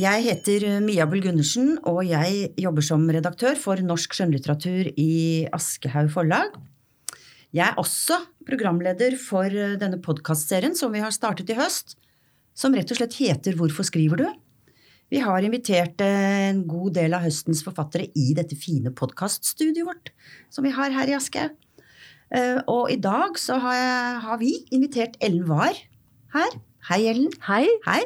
Jeg heter Mia Bull Gundersen, og jeg jobber som redaktør for norsk skjønnlitteratur i Aschehoug forlag. Jeg er også programleder for denne podkastserien som vi har startet i høst, som rett og slett heter Hvorfor skriver du? Vi har invitert en god del av høstens forfattere i dette fine podkaststudioet vårt som vi har her i Aschehoug. Eh, Og i dag så har, jeg, har vi invitert Ellen Wahr her. Hei, Ellen. Hei. Hei.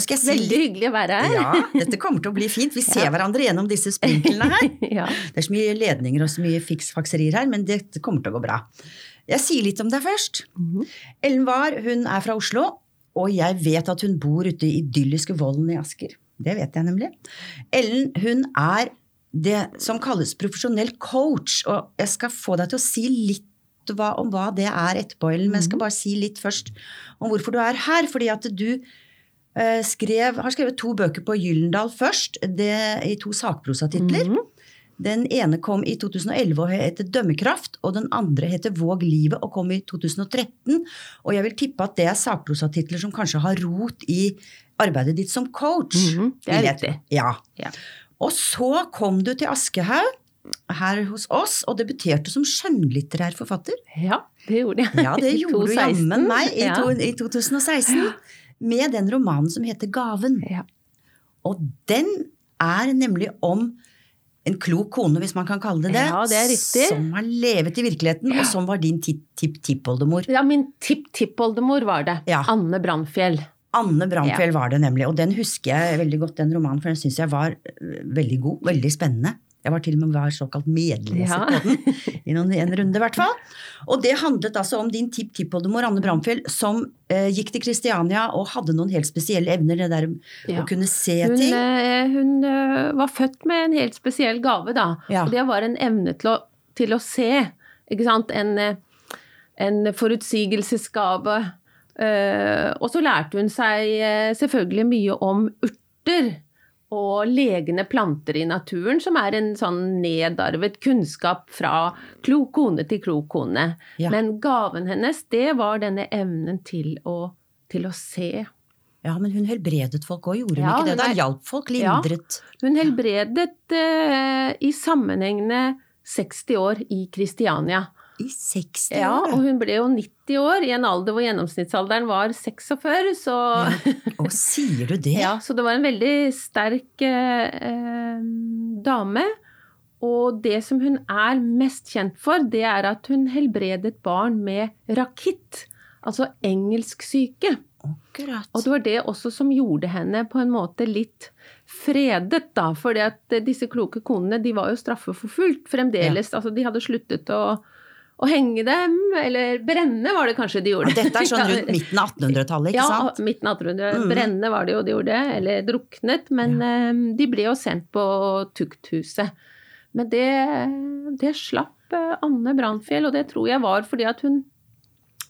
Si Veldig hyggelig å være her. Ja, dette kommer til å bli fint. Vi ser Ja. hverandre gjennom disse sprinklene her. ja. Det er så mye ledninger og så mye fiksfakserier her, men dette kommer til å gå bra. Jeg sier litt om deg først. Mhm. Ellen Wahr hun er fra Oslo, og jeg vet at hun bor ute i idylliske Vollen i Asker. Det vet jeg nemlig. Ellen hun er det som kalles profesjonell coach, og jeg skal få deg til å si litt hva, om hva det er etterpå, Ellen, men jeg skal bare si litt først om hvorfor du er her. Fordi at du eh, skrev, har skrevet to bøker på Gyllendal først, det, i to sakprosatitler. Mhm. Den ene kom i 2011 og heter Dømmekraft, og den andre heter Våg livet og kom i 2013. Og jeg vil tippe at det er sakprosatitler som kanskje har rot i arbeidet ditt som coach. Mhm, det er riktig. Ja. Ja. Og så kom du til Aschehoug her hos oss og debuterte som skjønnlitterær forfatter. ja, det gjorde jeg. Ja, det gjorde du jammen meg i, Ja. to, i 2016. Med den romanen som heter Gaven. Ja. Og den er nemlig om en klok kone, hvis man kan kalle det det, Ja, det er riktig. som har levet i virkeligheten, og som var din tipp-tipp-tippoldemor. ja, min tipp-tippoldemor var det. Ja. Anne Brandfjell. Anne Brandfjell var det nemlig, og den husker jeg veldig godt, den romanen, for den syns jeg var øh, veldig god, veldig spennende. Jeg var til og med var såkalt medleser Ja. på den, i noen, en runde i hvert fall. Og det handlet altså om din tipptippoldemor Anne Bramfjell, som eh, gikk til Kristiania og hadde noen helt spesielle evner, det der Ja. å kunne se Hun, ting. eh, hun eh, var født med en helt spesiell gave, da. Ja. Og det var en evne til å, til å se. Ikke sant? En, eh, en forutsigelsesgave. Eh, og så lærte hun seg eh, selvfølgelig mye om urter. Og legende planter i naturen, som er en sånn nedarvet kunnskap fra klok kone til klok kone. Ja. Men gaven hennes, det var denne evnen til å, til å se. Ja, men hun helbredet folk òg, gjorde hun Ja, ikke det? hun Da hjalp folk, Ja. lindret. Hun helbredet eh, i sammenhengende 60 år i Kristiania. I 60 år? Ja, og hun ble jo 90 år, i en alder hvor gjennomsnittsalderen var 46, så Å, sier du det? ja, Så det var en veldig sterk eh, dame. Og det som hun er mest kjent for, det er at hun helbredet barn med rakitt. Altså engelsksyke. Akkurat. Og det var det også som gjorde henne på en måte litt fredet, da. For disse kloke konene de var jo straffeforfulgt fremdeles. Altså, de hadde sluttet å, å henge dem, eller brenne var det kanskje de gjorde. Dette er sånn rundt midten av 1800-tallet, ikke ja, sant? midten av 1800. Mhm. Brenne var det jo de gjorde, eller druknet. Men eh, de ble jo sendt på tukthuset. Men det, det slapp eh, Anne Brandfjell, og det tror jeg var fordi at hun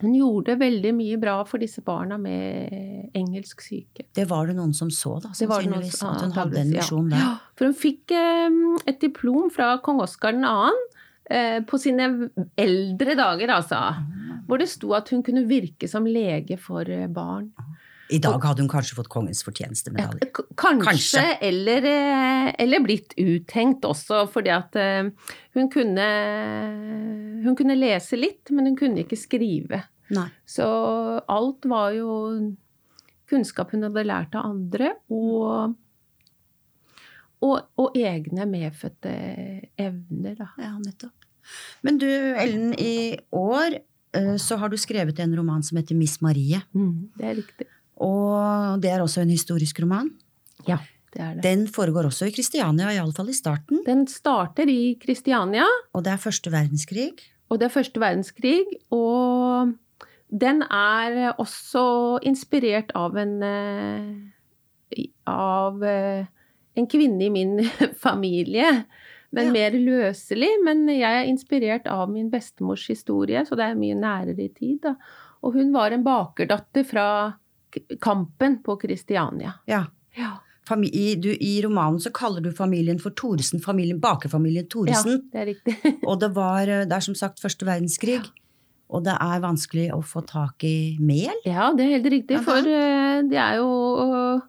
hun gjorde veldig mye bra for disse barna med engelsk syke. Det var det noen som så, da, sannsynligvis. At hun hadde en ja. der. Ja, for hun fikk eh, et diplom fra kong Oskar 2. Eh, på sine eldre dager, altså. Mm. Hvor det sto at hun kunne virke som lege for eh, barn. I dag hadde hun kanskje fått kongens fortjenestemedalje. Kanskje, Kanskje. Eller, eh, eller blitt uthengt også, fordi at hun kunne Hun kunne lese litt, men hun kunne ikke skrive. Nei. Så alt var jo kunnskap hun hadde lært av andre, og, og, og egne medfødte evner, da. Ja, nettopp. Men du, Ellen, i år eh, så har du skrevet en roman som heter Miss Marie. Det er riktig. Og det er også en historisk roman. Ja, det er det. Den foregår også i Kristiania, iallfall i starten. Den starter i Kristiania, Og det er første verdenskrig. og det er første verdenskrig, og den er også inspirert av en eh, av eh, en kvinne i min familie. Men Ja. mer løselig. Men jeg er inspirert av min bestemors historie, så det er mye nærere i tid. Da. Og hun var en bakerdatter fra kampen på Kristiania. Ja. Ja, i, du, I romanen så kaller du familien for Thoresen, familien, bakerfamilien ja det er riktig. Og det var, eh, det er som sagt første verdenskrig. Og det er vanskelig å få tak i mel. Ja, det er helt riktig, Ja, for eh, det er jo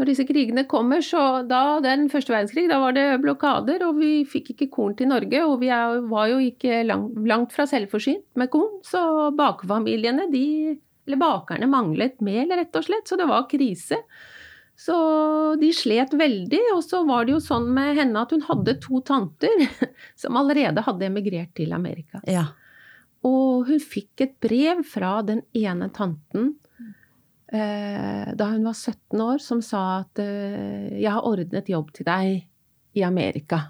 når disse krigene kommer, så da den første verdenskrig, da var det blokader, og vi fikk ikke korn til Norge. Og vi er, var jo ikke lang, langt fra selvforsynt med korn, så bakefamiliene, de Eller bakerne manglet mel, rett og slett, så det var krise. Så de slet veldig, og så var det jo sånn med henne at hun hadde to tanter som allerede hadde emigrert til Amerika. Ja. Og hun fikk et brev fra den ene tanten da hun var 17 år, som sa at eh, 'jeg har ordnet jobb til deg i Amerika'.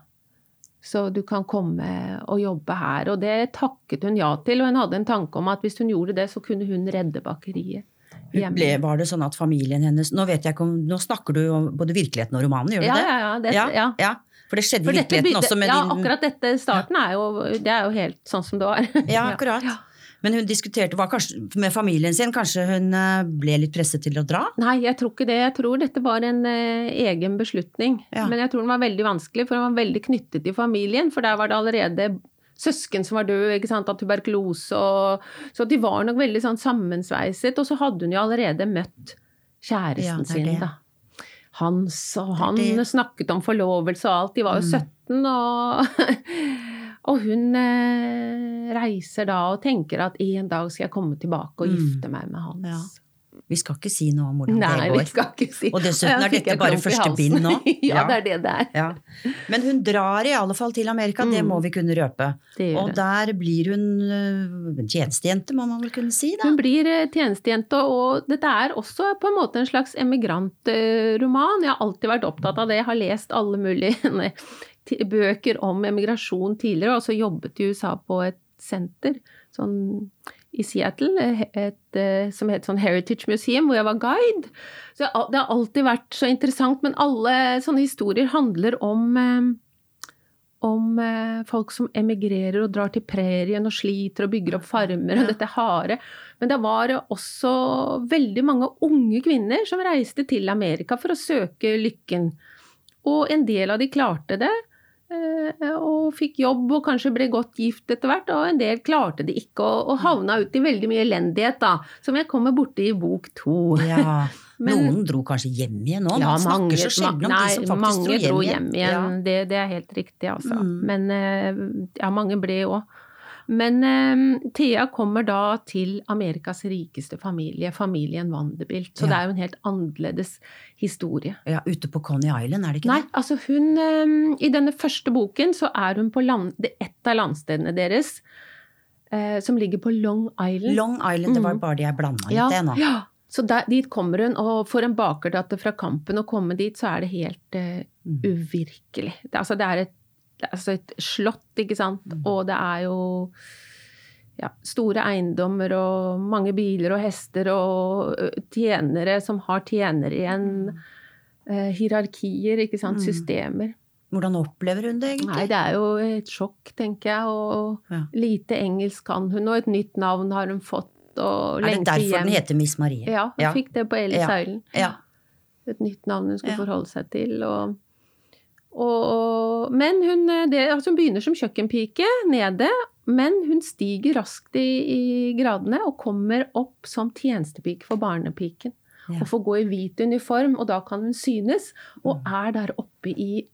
Så du kan komme og jobbe her. Og det takket hun ja til. Og hun hadde en tanke om at hvis hun gjorde det, så kunne hun redde bakeriet. Ble, var det sånn at familien hennes Nå om, nå snakker du om både virkeligheten og romanen, gjør du Ja, det? ja, ja. Det, ja, ja. ja. For det skjedde i virkeligheten begynte- også med ja, din akkurat dette starten er jo, det er jo helt sånn som det var. Ja, akkurat. Ja. Men hun diskuterte var kanskje, med familien sin, kanskje hun eh, ble litt presset til å dra? Nei, jeg tror ikke det. Jeg tror dette var en eh, egen beslutning. Ja. Men jeg tror den var veldig vanskelig, for den var veldig knyttet til familien. For der var det allerede søsken som var døde av tuberkulose. Og, så de var nok veldig sånn sammensveiset. Og så hadde hun jo allerede møtt kjæresten er sin, da. Hans, og han snakket om forlovelse og alt. De var jo Mm. 17, og, og hun eh, reiser da og tenker at en dag skal jeg komme tilbake og Mm. gifte meg med Hans. Ja. Vi skal ikke si noe om hvordan Nei, det vi skal ikke si Og dessuten er dette bare første bind nå. ja, Ja. det er det det er. Ja. Men hun drar i alle fall til Amerika, det Mm. må vi kunne røpe. Og det. der blir hun øh, tjenestejente, må man vel kunne si, da. Hun blir eh, tjenestejente, og dette er også på en måte en slags emigrantroman. Jeg har alltid vært opptatt av det. Jeg har lest alle mulige bøker om emigrasjon tidligere, og så jobbet i USA på et senter sånn i Seattle, et, et, eh, som het sånn Heritage Museum, hvor jeg var guide. Så det har alltid vært så interessant, men alle sånne historier handler om eh, om eh, folk som emigrerer og drar til prærien og sliter og bygger opp farmer og dette harde. Men det var også veldig mange unge kvinner som reiste til Amerika for å søke lykken. Og en del av de klarte det, eh, og fikk jobb og kanskje ble godt gift etter hvert, og en del klarte det ikke og, havna ut i veldig mye elendighet, da, som jeg kommer borti i bok to. Ja. Men- Noen dro kanskje hjem igjen nå. Ja, Man snakker mange, så sjelden om nei, de som faktisk dro dro hjem hjem igjen. Ja. Det, det er helt riktig, altså. Mm. Men eh, ja, mange ble òg. Men eh, Thea kommer da til Amerikas rikeste familie, familien Vanderbilt. Så Ja. det er jo en helt annerledes historie. Ja. ute på Coney Island, er det ikke Nei, altså hun eh, I denne første boken så er hun på land, det et av landstedene deres, eh, som ligger på Long? Island. Long Island, det var Mm. bare det jeg blanda litt Ja, det nå. ja. Så der, dit kommer hun, og for en bakerdatter fra Kampen å komme dit, så er det helt Mm. uvirkelig. Det, altså, det er et, det er altså et slott, ikke sant, Mm. og det er jo ja, store eiendommer og mange biler og hester og tjenere som har tjenere igjen. Eh, hierarkier, ikke sant, Mm. systemer. Hvordan opplever hun det egentlig? Nei, det er jo et sjokk, tenker jeg, og Ja. lite engelsk kan hun, og et nytt navn har hun fått, og er det derfor hjem. den heter Miss Marie? Ja, hun Ja. fikk det på Ellis Ja. Island. Ja. Et nytt navn hun skulle forholde seg til. Og, og, og, men hun, det, altså hun begynner som kjøkkenpike nede, men hun stiger raskt i, i gradene og kommer opp som tjenestepike for barnepiken. Ja. Og får gå i hvit uniform, og da kan hun synes, og Mm. er der oppe i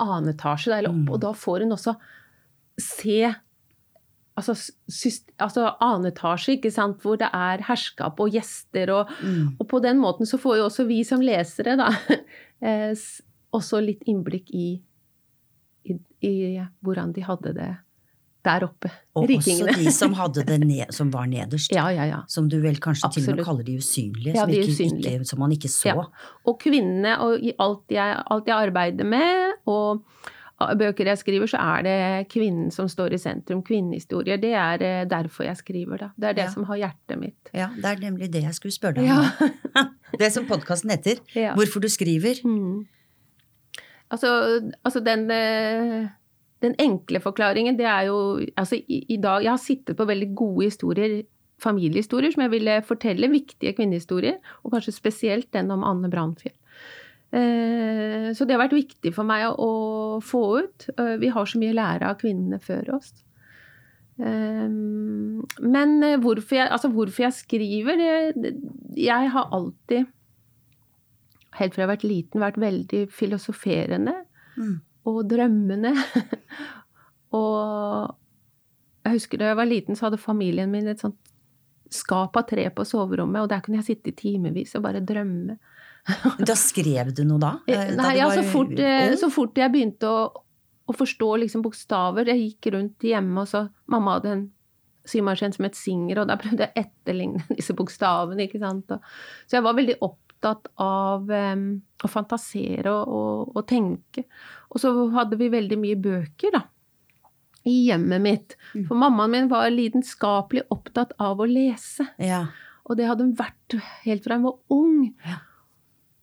annen etasje. Der, eller oppe, Mm. Og da får hun også se Altså, altså annen etasje, ikke sant, hvor det er herskap og gjester og, Mm. og på den måten så får jo også vi som lesere da eh, også litt innblikk i, i, i hvordan de hadde det der oppe. Og Rikingene. også de som, det ned, som var nederst. Ja, ja, ja. Som du vel kanskje til og med kaller de usynlige, Ja, som, de ikke, usynlige. ikke, som man ikke så. Og kvinnene, og i alt jeg, alt jeg arbeider med, og bøker jeg skriver, så er det kvinnen som står i sentrum. Kvinnehistorier. Det er eh, derfor jeg skriver, da. Det er det som har hjertet mitt. Ja, det er nemlig det jeg skulle spørre deg om. Ja. Det som podkasten heter. Hvorfor du skriver. Mm. Altså, altså den, eh, den enkle forklaringen, det er jo altså i, i dag Jeg har sittet på veldig gode historier, familiehistorier, som jeg ville fortelle. Viktige kvinnehistorier. Og kanskje spesielt den om Anne Brandfjell. Eh, Så det har vært viktig for meg å, å få ut. Eh, Vi har så mye å lære av kvinnene før oss. Eh, Men hvorfor jeg, altså hvorfor jeg skriver det, det- Jeg har alltid helt fra jeg har vært liten, vært veldig filosoferende Mm. og drømmende. og jeg husker da jeg var liten, så hadde familien min et sånt skap av tre på soverommet, og der kunne jeg sitte i timevis og bare drømme. Da skrev du noe da? Eh, da Nei, ja, så fort, eh, så fort jeg begynte å, å forstå liksom bokstaver Jeg gikk rundt hjemme, og så Mamma hadde en symaskin som het Singer, og da prøvde jeg å etterligne disse bokstavene, ikke sant. Så jeg var veldig opptatt av um, å fantasere og, og, og tenke. Og så hadde vi veldig mye bøker, da. I hjemmet mitt. Mm. For mammaen min var lidenskapelig opptatt av å lese. Ja. Og det hadde hun vært helt fra hun var ung. Ja.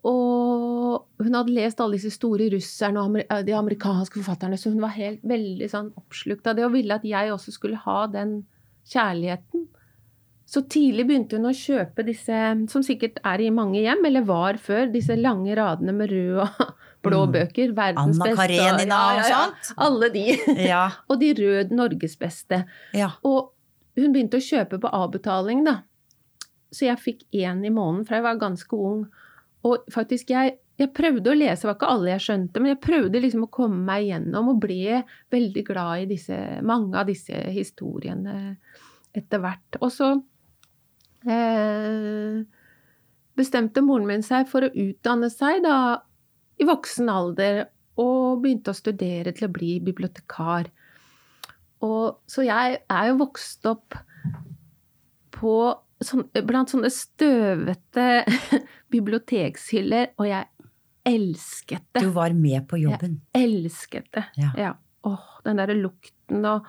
Og hun hadde lest alle disse store russerne og de amerikanske forfatterne, så hun var helt veldig sånn oppslukt av det og ville at jeg også skulle ha den kjærligheten. Så tidlig begynte hun å kjøpe disse, som sikkert er i mange hjem, eller var før, disse lange radene med rød og blå Mm. bøker. Verdens Anna beste. Karenina og sånt? Alle de. Ja. Og de rød Norges beste. ja. Og hun begynte å kjøpe på avbetaling, da. Så jeg fikk én i måneden fra jeg var ganske ung. Og faktisk, jeg, jeg prøvde å lese, det var ikke alle jeg skjønte, men jeg prøvde liksom å komme meg gjennom, og ble veldig glad i disse, mange av disse historiene etter hvert. Og så bestemte moren min seg for å utdanne seg da i voksen alder, og begynte å studere til å bli bibliotekar. Og, så jeg er jo vokst opp på sånn, blant sånne støvete bibliotekshyller, og jeg elsket det. Du var med på jobben. Jeg Elsket det. Ja. Åh, den derre lukten og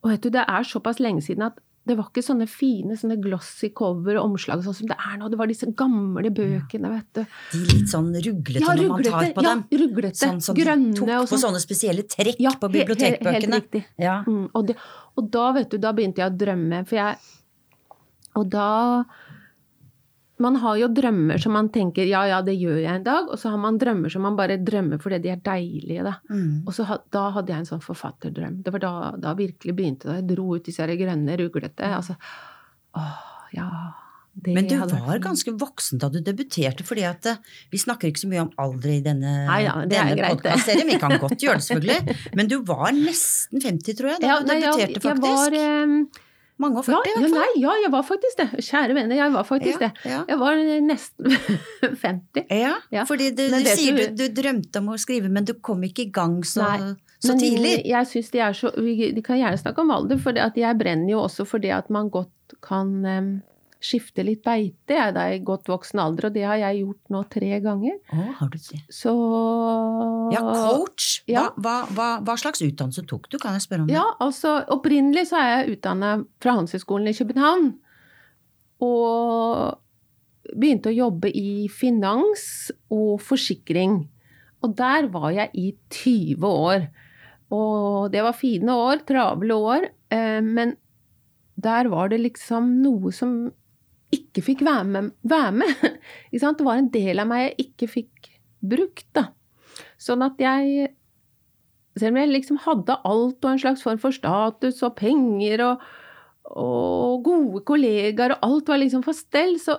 Og vet du, det er såpass lenge siden at det var ikke sånne fine sånne glossy cover og omslag sånn som det er nå. Det var disse gamle bøkene, vet du. De litt sånn ruglete Ja, når man tar på Ja, dem. ruglete. Sånn som de Grønne tok på sånn. sånne spesielle trekk Ja, på bibliotekbøkene. Helt, Helt riktig. Ja. Mm, og, det, og da, vet du, da begynte jeg å drømme, for jeg Og da Man har jo drømmer som man tenker ja, ja, det gjør jeg en dag, og så har man drømmer som man bare drømmer fordi de er deilige, da. Mm. Og så, da hadde jeg en sånn forfatterdrøm. Det var da, da virkelig begynte det. Jeg dro ut disse grønne, ruglete altså, Åh, ja det Men du var ganske voksen da du debuterte, fordi at eh, vi snakker ikke så mye om alder i denne, Nei er denne podkastserien. Vi kan godt gjøre det, selvfølgelig. Men du var nesten 50, tror jeg, da ja, du nei, jeg- debuterte, faktisk. Jeg var, eh, Mange og ja, 40, i hvert fall. nei, ja, jeg var faktisk det. Kjære venner, jeg var faktisk Ja, det. ja. Jeg var nesten 50. Ja, Ja. fordi du, du sier du, du- drømte om å skrive, men du kom ikke i gang så, så Men tidlig. jeg synes de er så De kan gjerne snakke om alder, for jeg brenner jo også for det at man godt kan skifte litt beite jeg, da i godt voksen alder, og det har jeg gjort nå tre ganger. Å, har du det? Så Ja, coach. Ja. hva, hva, hva slags utdannelse tok du, kan jeg spørre om? det? Ja, altså opprinnelig så er jeg utdanna fra Handelshøyskolen i København. Og begynte å jobbe i finans og forsikring. Og der var jeg i 20 år. Og det var fine år, travle år. eh, Men der var det liksom noe som ikke fikk være med. Være med. Det var en del av meg jeg ikke fikk brukt, da. Sånn at jeg selv om jeg liksom hadde alt og en slags form for status og penger og, og gode kollegaer og alt var liksom for stell, så,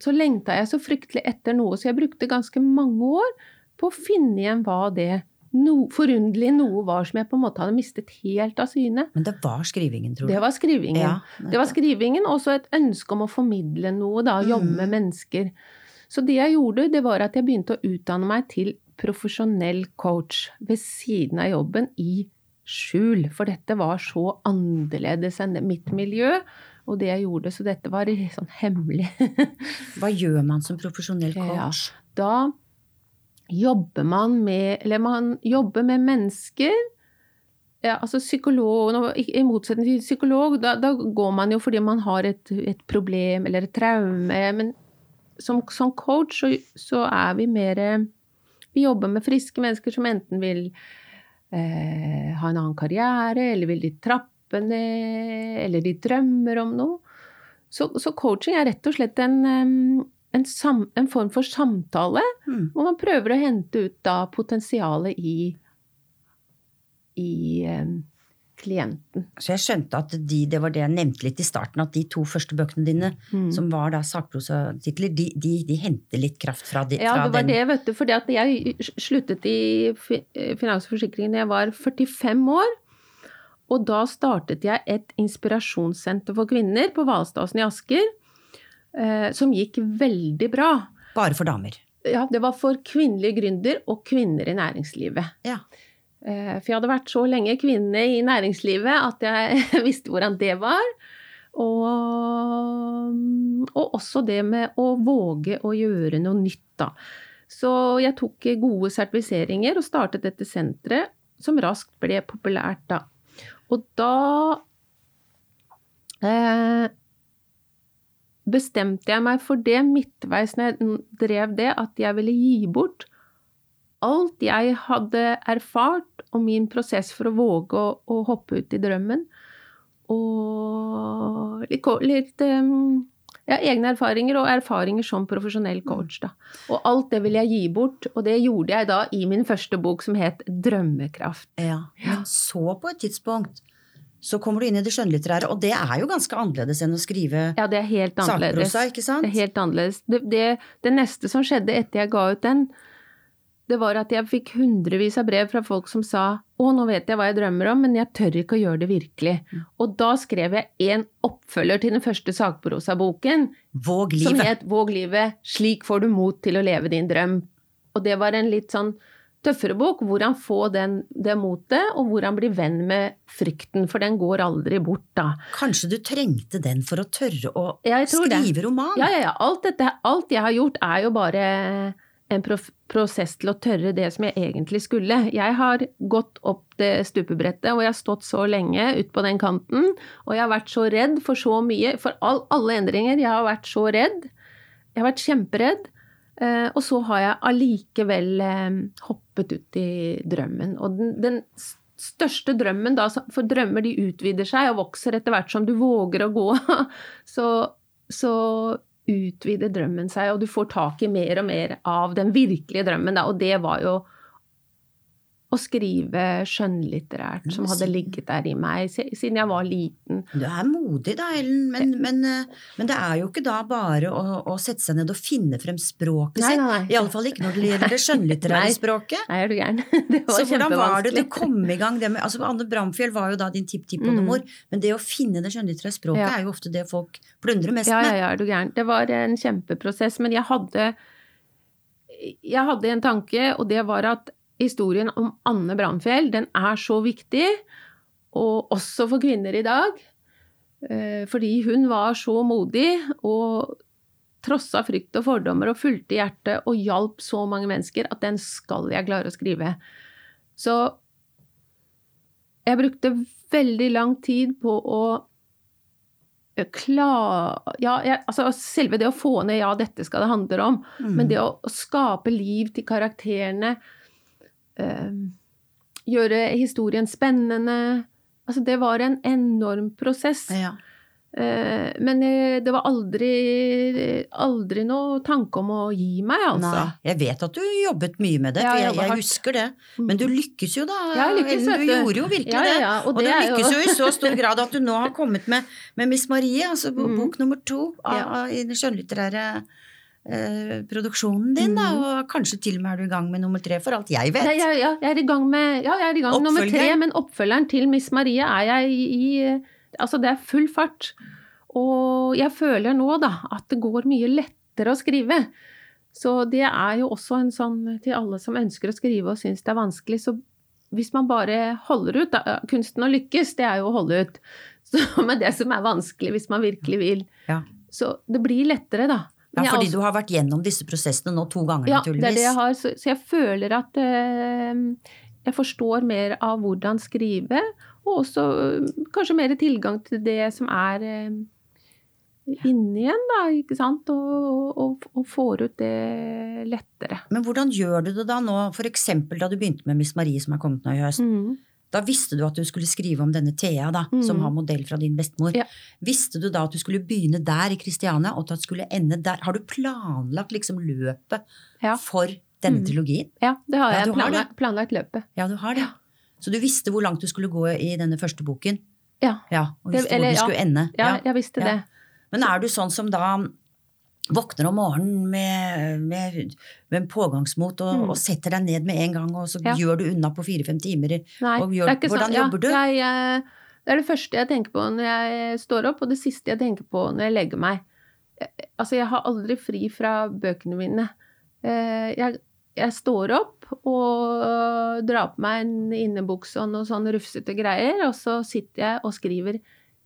så lengta jeg så fryktelig etter noe, så jeg brukte ganske mange år på å finne igjen hva det no, forunderlig noe var som jeg på en måte hadde mistet helt av syne. Men det var skrivingen, tror du? Det var skrivingen. Ja, Det var skrivingen, og så et ønske om å formidle noe, da, jobbe Mm. med mennesker. Så det jeg gjorde, det var at jeg begynte å utdanne meg til profesjonell coach ved siden av jobben i skjul, for dette var så annerledes enn mitt miljø og det jeg gjorde, så dette var sånn hemmelig. Hva gjør man som profesjonell Ja. coach? Da jobber man med Eller man jobber med mennesker. Ja, altså psykolog, I motsetning til psykolog, da, da går man jo fordi man har et, et problem eller et traume. Men som, som coach så, så er vi mer Vi jobber med friske mennesker som enten vil eh, ha en annen karriere, eller vil de trappe ned, eller de drømmer om noe. Så, så coaching er rett og slett en, en, sam, en form for samtale Mm. hvor man prøver å hente ut da potensialet i, i eh, klienten. Så jeg skjønte at de, det var det jeg nevnte litt i starten, at de to første bøkene dine, Mm. som var da sakprosatitler, de, de, de henter litt kraft fra, de, Ja, fra det var den. det, vet du. For jeg sluttet i eh, Finans og Forsikring da jeg var 45 år. Og da startet jeg et inspirasjonssenter for kvinner på Hvalstadsen i Asker. Eh, som gikk veldig bra. Bare for damer. Ja, det var for kvinnelige gründer og kvinner i næringslivet. Ja. Eh, For jeg hadde vært så lenge kvinne i næringslivet at jeg visste hvordan det var. Og, og også det med å våge å gjøre noe nytt, da. Så jeg tok gode sertifiseringer og startet dette senteret, som raskt ble populært da. Og da eh, bestemte jeg meg for det midtveis når jeg drev det, at jeg ville gi bort alt jeg hadde erfart om min prosess for å våge å, å hoppe ut i drømmen. Og litt, litt ja, egne erfaringer og erfaringer som profesjonell coach. Da. Og alt det ville jeg gi bort, og det gjorde jeg da i min første bok som het Drømmekraft. Ja, men så på et tidspunkt så kommer du inn i det skjønnlitterære, og det er jo ganske annerledes enn å skrive Ja, det er helt annerledes. sakprosa, ikke sant? Det er helt annerledes. Det, det, det neste som skjedde etter jeg ga ut den, det var at jeg fikk hundrevis av brev fra folk som sa å, nå vet jeg hva jeg drømmer om, men jeg tør ikke å gjøre det virkelig. Mm. Og da skrev jeg en oppfølger til den første sakprosaboken, Våg som het Våg livet, slik får du mot til å leve din drøm. Og det var en litt sånn tøffere bok, hvor han får den, det motet, og hvor han blir venn med frykten, for den går aldri bort da. Kanskje du trengte den for å tørre å det. skrive roman? Ja, ja, ja. Alt, dette, alt jeg har gjort, er jo bare en prosess til å tørre det som jeg egentlig skulle. Jeg har gått opp det stupebrettet, og jeg har stått så lenge ut på den kanten. Og jeg har vært så redd for så mye, for all, alle endringer. Jeg har vært så redd. Jeg har vært kjemperedd. Eh, og så har jeg allikevel eh, hoppet ut i drømmen. Og den, den største drømmen da, for drømmer de utvider seg og vokser etter hvert som du våger å gå, så, så utvider drømmen seg, og du får tak i mer og mer av den virkelige drømmen. Da, og det var jo å skrive skjønnlitterært, som hadde ligget der i meg siden jeg var liten. Du er modig da, Ellen, men, men, eh, men det er jo ikke da bare å, å sette seg ned og finne frem språket Nei, sitt. nei, nei. I alle fall ikke når det gjelder det skjønnlitterære språket. Nei, er du gæren? Det var Så hvordan var det du kom i gang? Det med, altså Anne Bramfjell var jo da din tipptippoldemor, men det å finne det skjønnlitterære språket Mm. Ja. er jo ofte det folk plundrer mest Ja, ja, med. ja, er du gæren. Det var en kjempeprosess, men jeg hadde Jeg hadde en tanke, og det var at historien om Anne Bramfjell, den er så viktig, og også for kvinner i dag. eh, Fordi hun var så modig og trossa frykt og fordommer og fulgte hjertet og hjalp så mange mennesker at den skal jeg klare å skrive. Så jeg brukte veldig lang tid på å klar... Ja, jeg, altså selve det å få ned 'ja, dette skal det handle om', Mm. men det å, å skape liv til karakterene, eh, gjøre historien spennende Altså, det var en enorm prosess. Ja. Eh, men eh, det var aldri, aldri noe tanke om å gi meg, altså. Nei, jeg vet at du jobbet mye med det, Ja, jeg jeg, husker det. Men du lykkes jo da, jeg lykkes, Du gjorde jo virkelig Ja, ja, det. ja, og Og, det du lykkes jo i så stor grad at du nå har kommet med, med Miss Marie, altså bok Mm. bok nummer to av, av- i den skjønnlitterære eh, produksjonen din, da, Mm. og kanskje til og med er du i gang med nummer tre, for alt jeg vet. Nei, jeg, ja, jeg er i gang med ja, jeg er i gang med nummer tre, men oppfølgeren til Miss Marie er jeg i, i Altså, det er full fart. Og jeg føler nå, da, at det går mye lettere å skrive. Så det er jo også en sånn til alle som ønsker å skrive og syns det er vanskelig, så hvis man bare holder ut da, Kunsten å lykkes, det er jo å holde ut. Så, med det som er vanskelig, hvis man virkelig vil. Ja. Så det blir lettere, da. Ja, fordi også- du har vært gjennom disse prosessene nå to ganger, ja, det er det jeg har. Så, så jeg føler at eh, jeg forstår mer av hvordan skrive, og også eh, kanskje mer tilgang til det som er eh, inni en, da, ikke sant? Og, og, og får ut det lettere. Men hvordan gjør du det da nå, eksempel da du begynte med Miss Marie som er kommet nå i høst? Mm. Da visste du at du skulle skrive om denne Thea, da, Mm. som har modell fra din bestemor. Ja. Visste du da at du skulle begynne der i Kristiania, og at det skulle ende der? Har du planlagt liksom løpet Ja. for denne Mm. trilogien? Ja, det har Ja, jeg du har planlagt, planlagt løpet. Ja, du har det. Så du visste hvor langt du skulle gå i denne første boken? Ja. Ja, Og Det- visste eller, hvor du ja. skulle ende? Ja, jeg visste ja. det. Men er du sånn som da våkner om morgenen med, med, med pågangsmot og, Mm. og setter deg ned med en gang, og så Ja. gjør du unna på fire-fem timer? Nei, gjør- hvordan sånn. Ja, jobber du? Jeg, eh, det er det første jeg tenker på når jeg står opp, og det siste jeg tenker på når jeg legger meg. Altså, jeg har aldri fri fra bøkene mine. Eh, Jeg, jeg står opp og drar på meg en innebukse og noen sånn rufsete greier, og så sitter jeg og skriver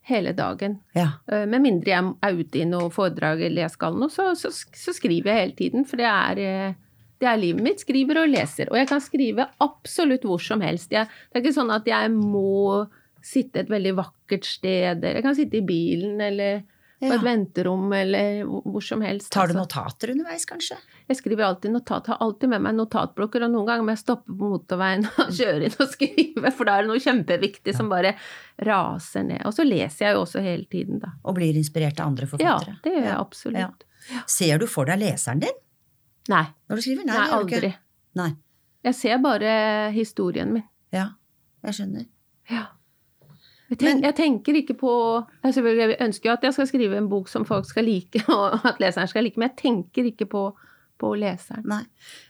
hele dagen. Ja. Eh, Med mindre jeg er ute i noe foredrag eller jeg skal noe, så, så, så skriver jeg hele tiden. For det er, eh, det er livet mitt. Skriver og leser. Og jeg kan skrive absolutt hvor som helst. Jeg, det er ikke sånn at jeg må sitte et veldig vakkert sted. eller Jeg kan sitte i bilen eller på Ja. et venterom eller hvor som helst. Tar du altså. notater underveis, kanskje? Jeg skriver alltid notat, har alltid med meg notatblokker, og noen ganger må jeg stoppe på motorveien og kjøre inn og skrive, for da er det noe kjempeviktig som bare raser ned. Og så leser jeg jo også hele tiden, da. Og blir inspirert av andre forfattere? Ja, det gjør jeg Ja. absolutt. Ser du for deg leseren din Nei, når du skriver? nei, ikke. aldri. Nei. Jeg ser bare historien min. Ja, jeg skjønner. Ja. Jeg, tenk, jeg tenker ikke på jeg, jeg ønsker jo at jeg skal skrive en bok som folk skal like, og at leseren skal like, men jeg tenker ikke på, på leseren. Nei.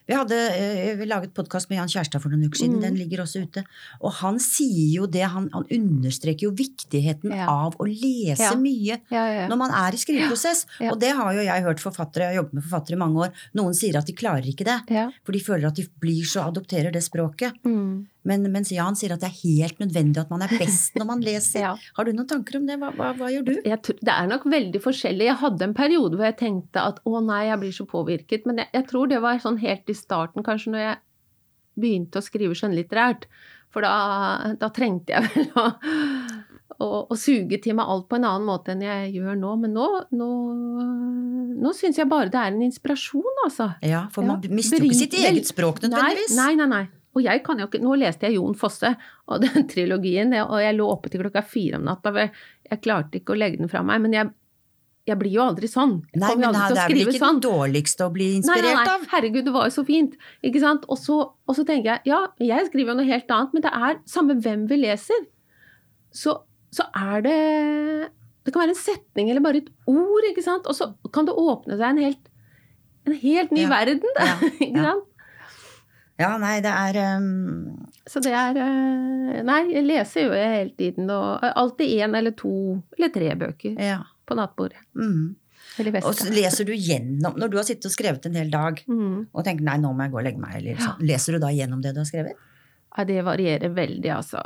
Vi hadde eh, vi laget podkast med Jan Kjærstad for noen uker siden. Mm. Den ligger også ute. Og han sier jo det, han, han understreker jo viktigheten Ja. av å lese Ja. mye Ja, når man er i skriveprosess. Og det har jo jeg hørt forfattere, jeg har jobbet med forfattere i mange år, noen sier at de klarer ikke det. For de føler at de blir så adopterer det språket. Mm. Men, mens Jan sier at det er helt nødvendig at man er best når man leser. Ja. Har du noen tanker om det? Hva, hva, hva gjør du? Jeg, tr- det er nok veldig forskjellig. Jeg hadde en periode hvor jeg tenkte at å nei, jeg blir så påvirket. Men jeg, jeg tror det var sånn helt i starten, kanskje når jeg begynte å skrive skjønnlitterært. For da, da trengte jeg vel å, å, å suge til meg alt på en annen måte enn jeg gjør nå. Men nå, nå, nå syns jeg bare det er en inspirasjon, altså. Ja, for man Ja. mister jo ikke sitt eget språk nødvendigvis. Nei, nei, nei. Og jeg kan jo ikke Nå leste jeg Jon Fosse og den trilogien, og jeg lå oppe til klokka fire om natta. Jeg klarte ikke å legge den fra meg. Men jeg, jeg blir jo aldri sånn. Jeg Nei, men aldri det er vel ikke sånn. det dårligste å bli inspirert nei, nei. av? Herregud, det var jo så fint. Ikke sant? Og så, og så tenker jeg ja, jeg skriver jo noe helt annet, men det er samme hvem vi leser. Så, så er det Det kan være en setning eller bare et ord, ikke sant? Og så kan det åpne seg en helt, en helt ny Ja. verden, da. Ja, ikke sant? Ja, nei, det er um, Så det er eh, Nei, jeg leser jo hele tiden, og alltid én eller to eller tre bøker Ja. På nattbordet. Mm. Og så leser du gjennom Når du har sittet og skrevet en hel dag Mm. og tenker nei, nå må jeg gå og legge meg, eller Ja. sånn, leser du da gjennom det du har skrevet? Ja, det varierer veldig, altså.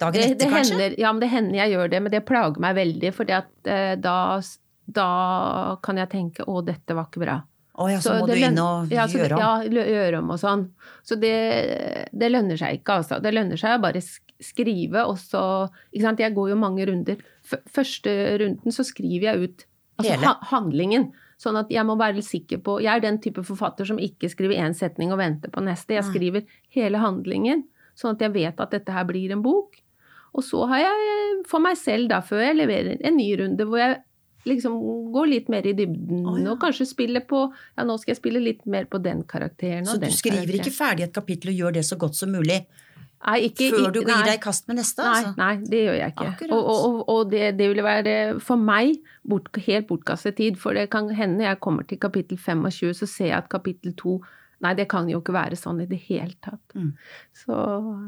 Dagen etter, det kanskje? hender, ja, men det hender jeg gjør det, men det plager meg veldig, for eh, da, da kan jeg tenke å, dette var ikke bra. Å ja, så, må det du inn og ja, gjøre om. Ja, gjøre om og sånn. Så det, det lønner seg ikke, altså. Det lønner seg å bare skrive, og så Ikke sant, jeg går jo mange runder. Første runden så skriver jeg ut altså, ha handlingen. Sånn at jeg må være sikker på Jeg er den type forfatter som ikke skriver én setning og venter på neste. Jeg skriver hele handlingen, sånn at jeg vet at dette her blir en bok. Og så har jeg for meg selv, da, før jeg leverer en ny runde, hvor jeg liksom går litt mer i dybden, Oh, ja. og kanskje spiller på Ja, nå skal jeg spille litt mer på den karakteren Så du skriver karakteren. ikke ferdig et kapittel og gjør det så godt som mulig ikke, før du gir nei. deg i kast med neste? Nei, Altså. nei, det gjør jeg ikke. Akkurat. Og, og, og- det, det ville være for meg bort, helt bortkastet tid. For det kan hende jeg kommer til kapittel 25, så ser jeg at kapittel 2 Nei, det kan jo ikke være sånn i det hele tatt. Mm. Så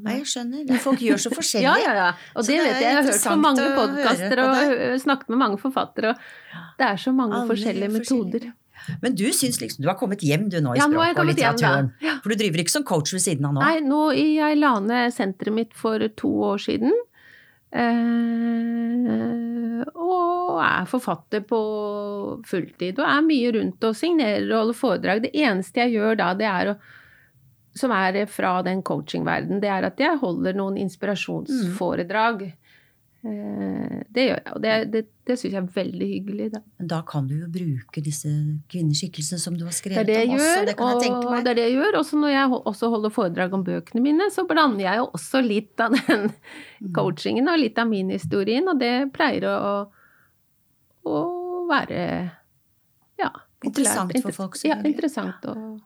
Nei, jeg skjønner. Men folk gjør så forskjellig. Ja, ja, ja. Og det, det vet jeg. Jeg har hørt på mange podkaster og snakket med mange forfattere, og det er så mange Alle forskjellige metoder. Men du syns liksom Du har kommet hjem du nå i Ja, nå språk og hjem, litteraturen. Ja. For du driver ikke som coach ved siden av nå? Nei, nå, jeg la ned senteret mitt for to år siden. Eh, og er forfatter på fulltid. Og er mye rundt og signerer og holder foredrag. Det eneste jeg gjør da, det er å som er fra den coachingverdenen, det er at jeg holder noen inspirasjonsforedrag. Eh, Det gjør jeg, og det, det, det syns jeg er veldig hyggelig. Da. Da kan du jo bruke disse kvinneskikkelsene som du har skrevet det om også. Det kan jeg tenke meg. det er det jeg gjør. Også når jeg også holder foredrag om bøkene mine, så blander jeg jo også litt av den Mm. coachingen og litt av min historien, og det pleier å, å være ja, populært. Interessant for folk, Ja, interessant før.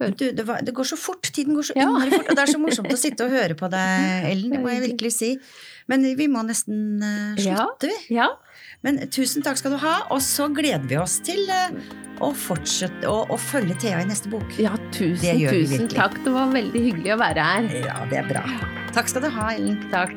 Du, det, var, det, går så fort. Tiden går så Ja. innmari fort. Og det er så morsomt å sitte og høre på deg, Ellen. Det må jeg virkelig si. Men vi må nesten uh, slutte, vi. Ja, Men tusen takk skal du ha. Og så gleder vi oss til uh, å fortsette å, å følge Thea i neste bok. ja tusen, tusen takk. Det var veldig hyggelig å være her. Ja, det er bra. Takk skal du ha, Ellen. Takk.